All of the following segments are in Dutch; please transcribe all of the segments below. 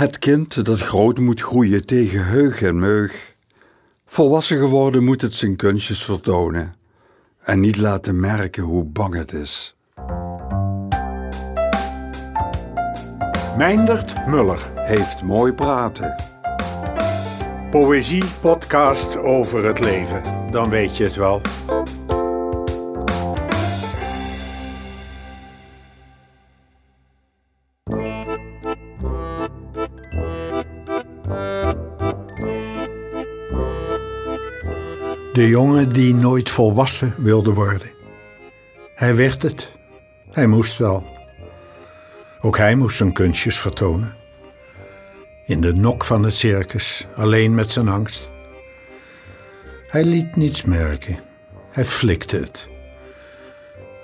Het kind dat groot moet groeien tegen heug en meug. Volwassen geworden moet het zijn kunstjes vertonen en niet laten merken hoe bang het is. Mijndert Muller. Heeft mooi praten. Poëzie podcast over het leven. Dan weet je het wel. De jongen die nooit volwassen wilde worden. Hij werd het. Hij moest wel. Ook hij moest zijn kunstjes vertonen. In de nok van het circus, alleen met zijn angst. Hij liet niets merken. Hij flikte het.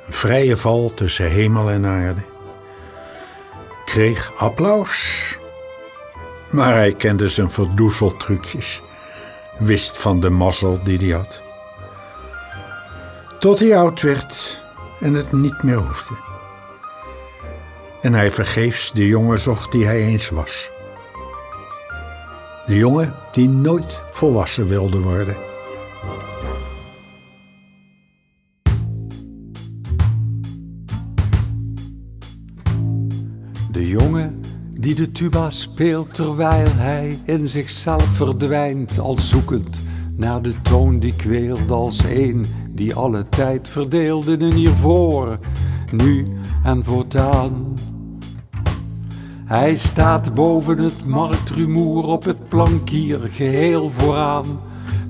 Een vrije val tussen hemel en aarde. Kreeg applaus. Maar hij kende zijn verdoezeltrucjes. Wist van de mazzel die hij had. Tot hij oud werd en het niet meer hoefde en hij vergeefs de jongen zocht die hij eens was. De jongen die nooit volwassen wilde worden. Tuba speelt terwijl hij in zichzelf verdwijnt, al zoekend naar de toon die kweelt als een die alle tijd verdeelde in hiervoor, nu en voortaan. Hij staat boven het marktrumoer op het plankier geheel vooraan,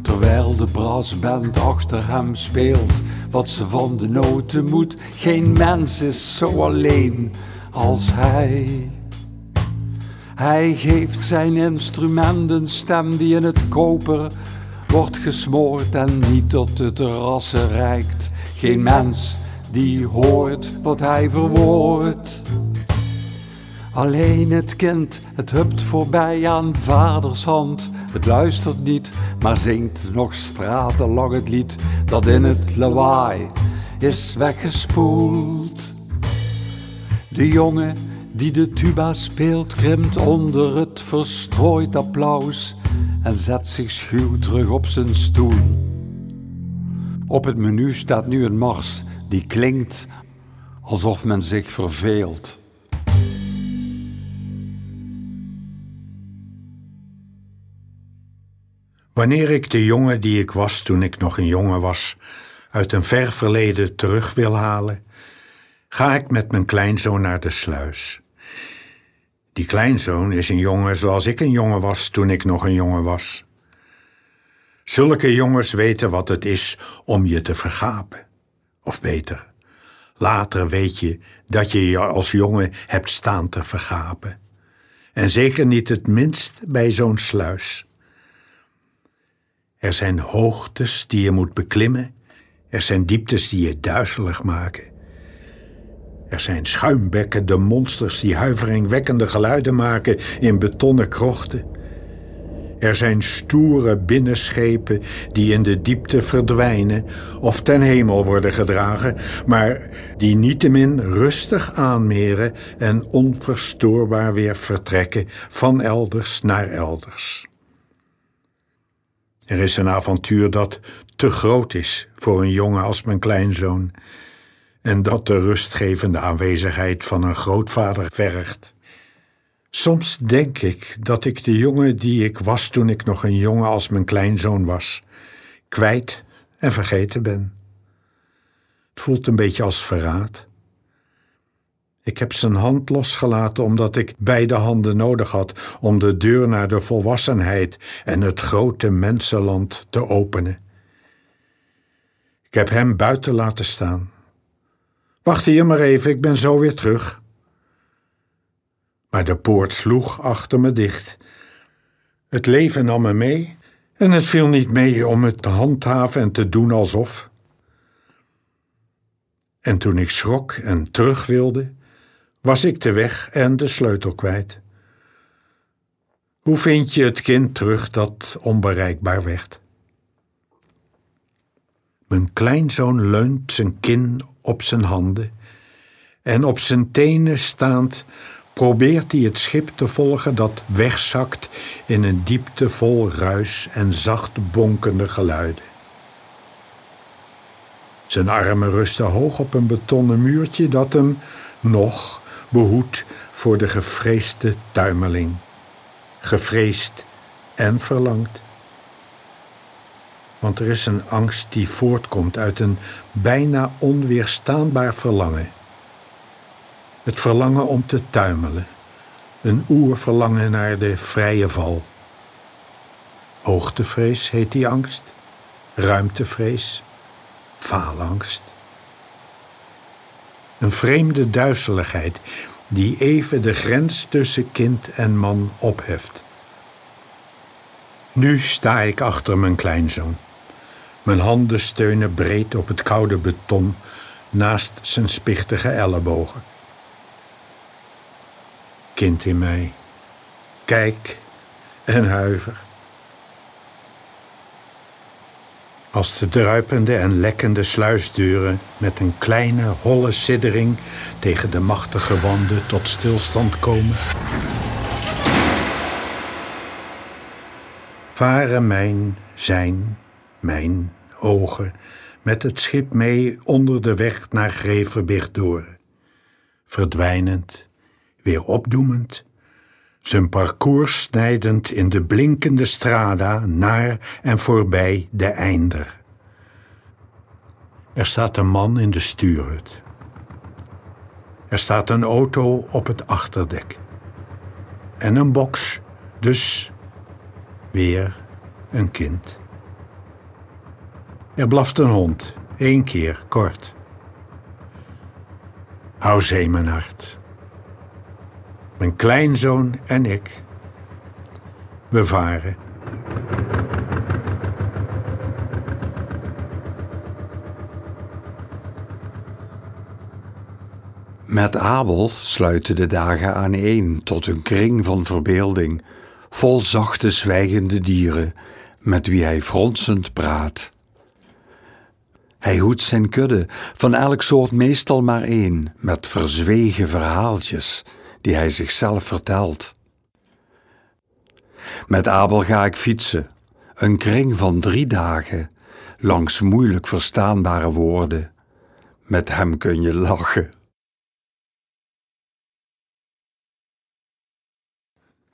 terwijl de brassband achter hem speelt wat ze van de noten moet. Geen mens is zo alleen als hij. Hij geeft zijn instrument een stem die in het koper wordt gesmoord en niet tot de terrassen reikt. Geen mens die hoort wat hij verwoordt. Alleen het kind, het hupt voorbij aan vaders hand. Het luistert niet, maar zingt nog stratenlang het lied dat in het lawaai is weggespoeld. De jongen die de tuba speelt, krimt onder het verstrooid applaus en zet zich schuw terug op zijn stoel. Op het menu staat nu een mars die klinkt alsof men zich verveelt. Wanneer ik de jongen die ik was toen ik nog een jongen was, uit een ver verleden terug wil halen, ga ik met mijn kleinzoon naar de sluis. Die kleinzoon is een jongen zoals ik een jongen was toen ik nog een jongen was. Zulke jongens weten wat het is om je te vergapen. Of beter, later weet je dat je je als jongen hebt staan te vergapen. En zeker niet het minst bij zo'n sluis. Er zijn hoogtes die je moet beklimmen. Er zijn dieptes die je duizelig maken. Er zijn schuimbekken, de monsters die huiveringwekkende geluiden maken in betonnen krochten. Er zijn stoere binnenschepen die in de diepte verdwijnen of ten hemel worden gedragen, maar die niettemin rustig aanmeren en onverstoorbaar weer vertrekken van elders naar elders. Er is een avontuur dat te groot is voor een jongen als mijn kleinzoon en dat de rustgevende aanwezigheid van een grootvader vergt. Soms denk ik dat ik de jongen die ik was toen ik nog een jongen als mijn kleinzoon was, kwijt en vergeten ben. Het voelt een beetje als verraad. Ik heb zijn hand losgelaten omdat ik beide handen nodig had om de deur naar de volwassenheid en het grote mensenland te openen. Ik heb hem buiten laten staan. Wacht hier maar even, ik ben zo weer terug. Maar de poort sloeg achter me dicht. Het leven nam me mee en het viel niet mee om het te handhaven en te doen alsof. En toen ik schrok en terug wilde, was ik de weg en de sleutel kwijt. Hoe vind je het kind terug dat onbereikbaar werd? Mijn kleinzoon leunt zijn kin op zijn handen en op zijn tenen staand probeert hij het schip te volgen dat wegzakt in een diepte vol ruis en zacht bonkende geluiden. Zijn armen rusten hoog op een betonnen muurtje dat hem nog behoedt voor de gevreesde tuimeling. Gevreesd en verlangd. Want er is een angst die voortkomt uit een bijna onweerstaanbaar verlangen. Het verlangen om te tuimelen. Een oerverlangen naar de vrije val. Hoogtevrees heet die angst. Ruimtevrees. Faalangst. Een vreemde duizeligheid die even de grens tussen kind en man opheft. Nu sta ik achter mijn kleinzoon. Mijn handen steunen breed op het koude beton naast zijn spichtige ellebogen. Kind in mij, kijk en huiver. Als de druipende en lekkende sluisdeuren met een kleine holle siddering tegen de machtige wanden tot stilstand komen. Varen mijn, zijn, mijn ogen met het schip mee onder de weg naar Grevenberg door. Verdwijnend, weer opdoemend, zijn parcours snijdend in de blinkende strada naar en voorbij de einder. Er staat een man in de stuurhut. Er staat een auto op het achterdek. En een box, dus weer een kind. Er blaft een hond, één keer, kort. Hou zee, mijn hart. Mijn kleinzoon en ik. We varen. Met Abel sluiten de dagen aaneen tot een kring van verbeelding, vol zachte zwijgende dieren, met wie hij fronsend praat. Hij hoedt zijn kudde, van elk soort meestal maar één, met verzwegen verhaaltjes die hij zichzelf vertelt. Met Abel ga ik fietsen, een kring van drie dagen, langs moeilijk verstaanbare woorden. Met hem kun je lachen.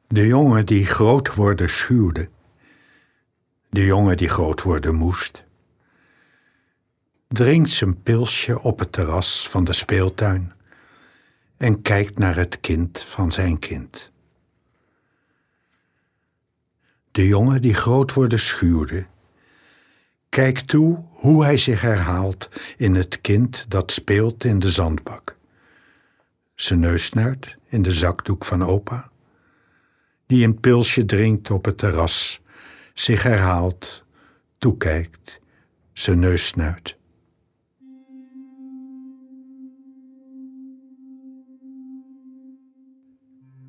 De jongen die groot worden schuwde. De jongen die groot worden moest. Drinkt zijn pilsje op het terras van de speeltuin en kijkt naar het kind van zijn kind. De jongen die groot worden schuwde, kijkt toe hoe hij zich herhaalt in het kind dat speelt in de zandbak. Zijn neus snuit in de zakdoek van opa, die een pilsje drinkt op het terras, zich herhaalt, toekijkt, zijn neus snuit.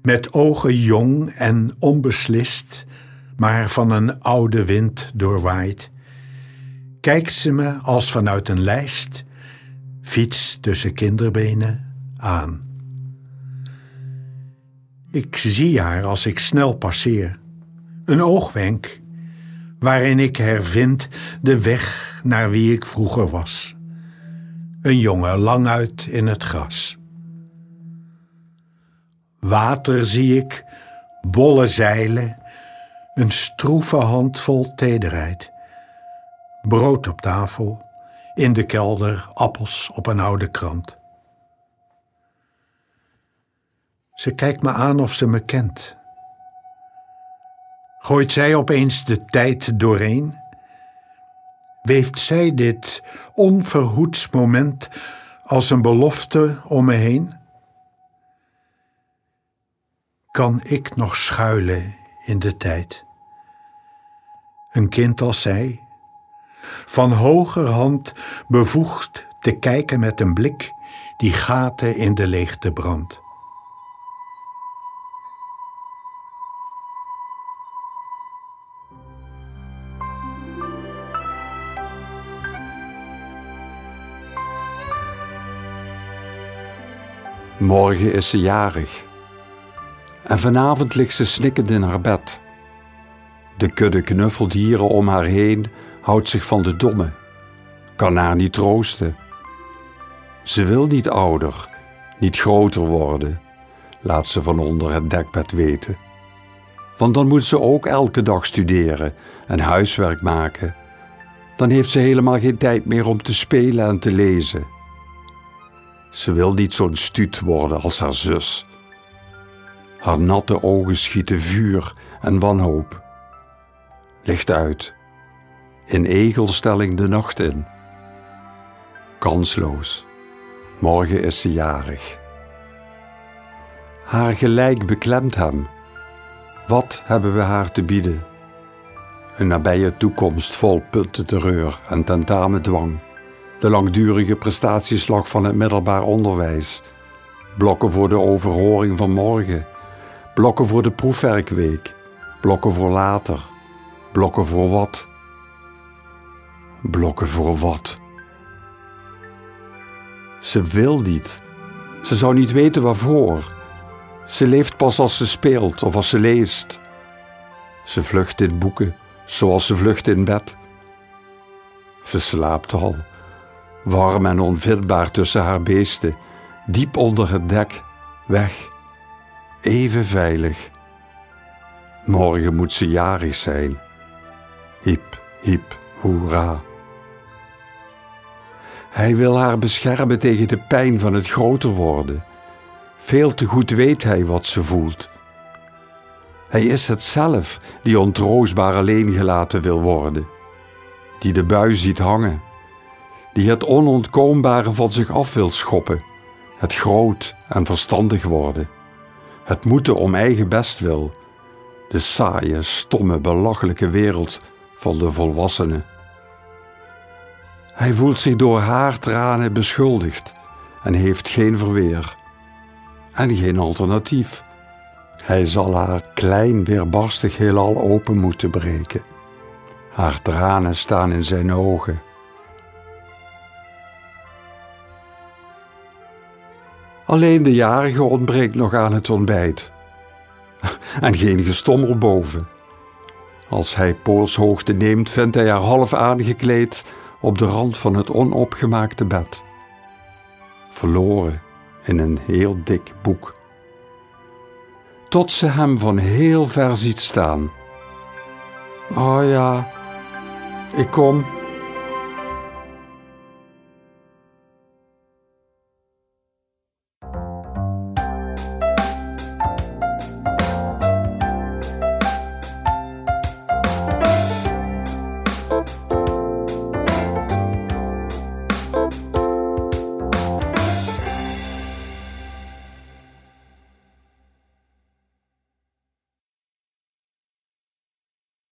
Met ogen jong en onbeslist, maar van een oude wind doorwaaid, kijkt ze me als vanuit een lijst, fiets tussen kinderbenen, aan. Ik zie haar als ik snel passeer. Een oogwenk, waarin ik hervind de weg naar wie ik vroeger was. Een jongen lang uit in het gras. Water zie ik, bolle zeilen, een stroeve handvol tederheid. Brood op tafel, in de kelder appels op een oude krant. Ze kijkt me aan of ze me kent. Gooit zij opeens de tijd doorheen? Weeft zij dit onverhoeds moment als een belofte om me heen? Kan ik nog schuilen in de tijd. Een kind als zij, van hogerhand bevoegd te kijken met een blik die gaten in de leegte brandt. Morgen is ze jarig En vanavond ligt ze snikkend in haar bed. De kudde knuffeldieren om haar heen houdt zich van de domme, kan haar niet troosten. Ze wil niet ouder, niet groter worden, laat ze van onder het dekbed weten. Want dan moet ze ook elke dag studeren en huiswerk maken. Dan heeft ze helemaal geen tijd meer om te spelen en te lezen. Ze wil niet zo'n stuut worden als haar zus. Haar natte ogen schieten vuur en wanhoop. Licht uit, in egelstelling de nacht in. Kansloos, morgen is ze jarig. Haar gelijk beklemt hem. Wat hebben we haar te bieden? Een nabije toekomst vol puntenterreur en tentamendwang. De langdurige prestatieslag van het middelbaar onderwijs. Blokken voor de overhoring van morgen. Blokken voor de proefwerkweek. Blokken voor later. Blokken voor wat? Blokken voor wat? Ze wil niet. Ze zou niet weten waarvoor. Ze leeft pas als ze speelt of als ze leest. Ze vlucht in boeken, zoals ze vlucht in bed. Ze slaapt al, warm en onvindbaar tussen haar beesten, diep onder het dek, weg, even veilig. Morgen moet ze jarig zijn. Hiep, hiep, hoera. Hij wil haar beschermen tegen de pijn van het groter worden. Veel te goed weet hij wat ze voelt. Hij is het zelf die ontroostbaar alleen gelaten wil worden, die de bui ziet hangen, die het onontkoombare van zich af wil schoppen, het groot en verstandig worden, het moeten om eigen best wil, de saaie, stomme, belachelijke wereld van de volwassenen. Hij voelt zich door haar tranen beschuldigd en heeft geen verweer en geen alternatief. Hij zal haar klein weerbarstig heelal open moeten breken. Haar tranen staan in zijn ogen. Alleen de jarige ontbreekt nog aan het ontbijt. En geen gestommel boven. Als hij poolshoogte neemt, vindt hij haar half aangekleed op de rand van het onopgemaakte bed. Verloren in een heel dik boek. Tot ze hem van heel ver ziet staan. Oh ja, ik kom.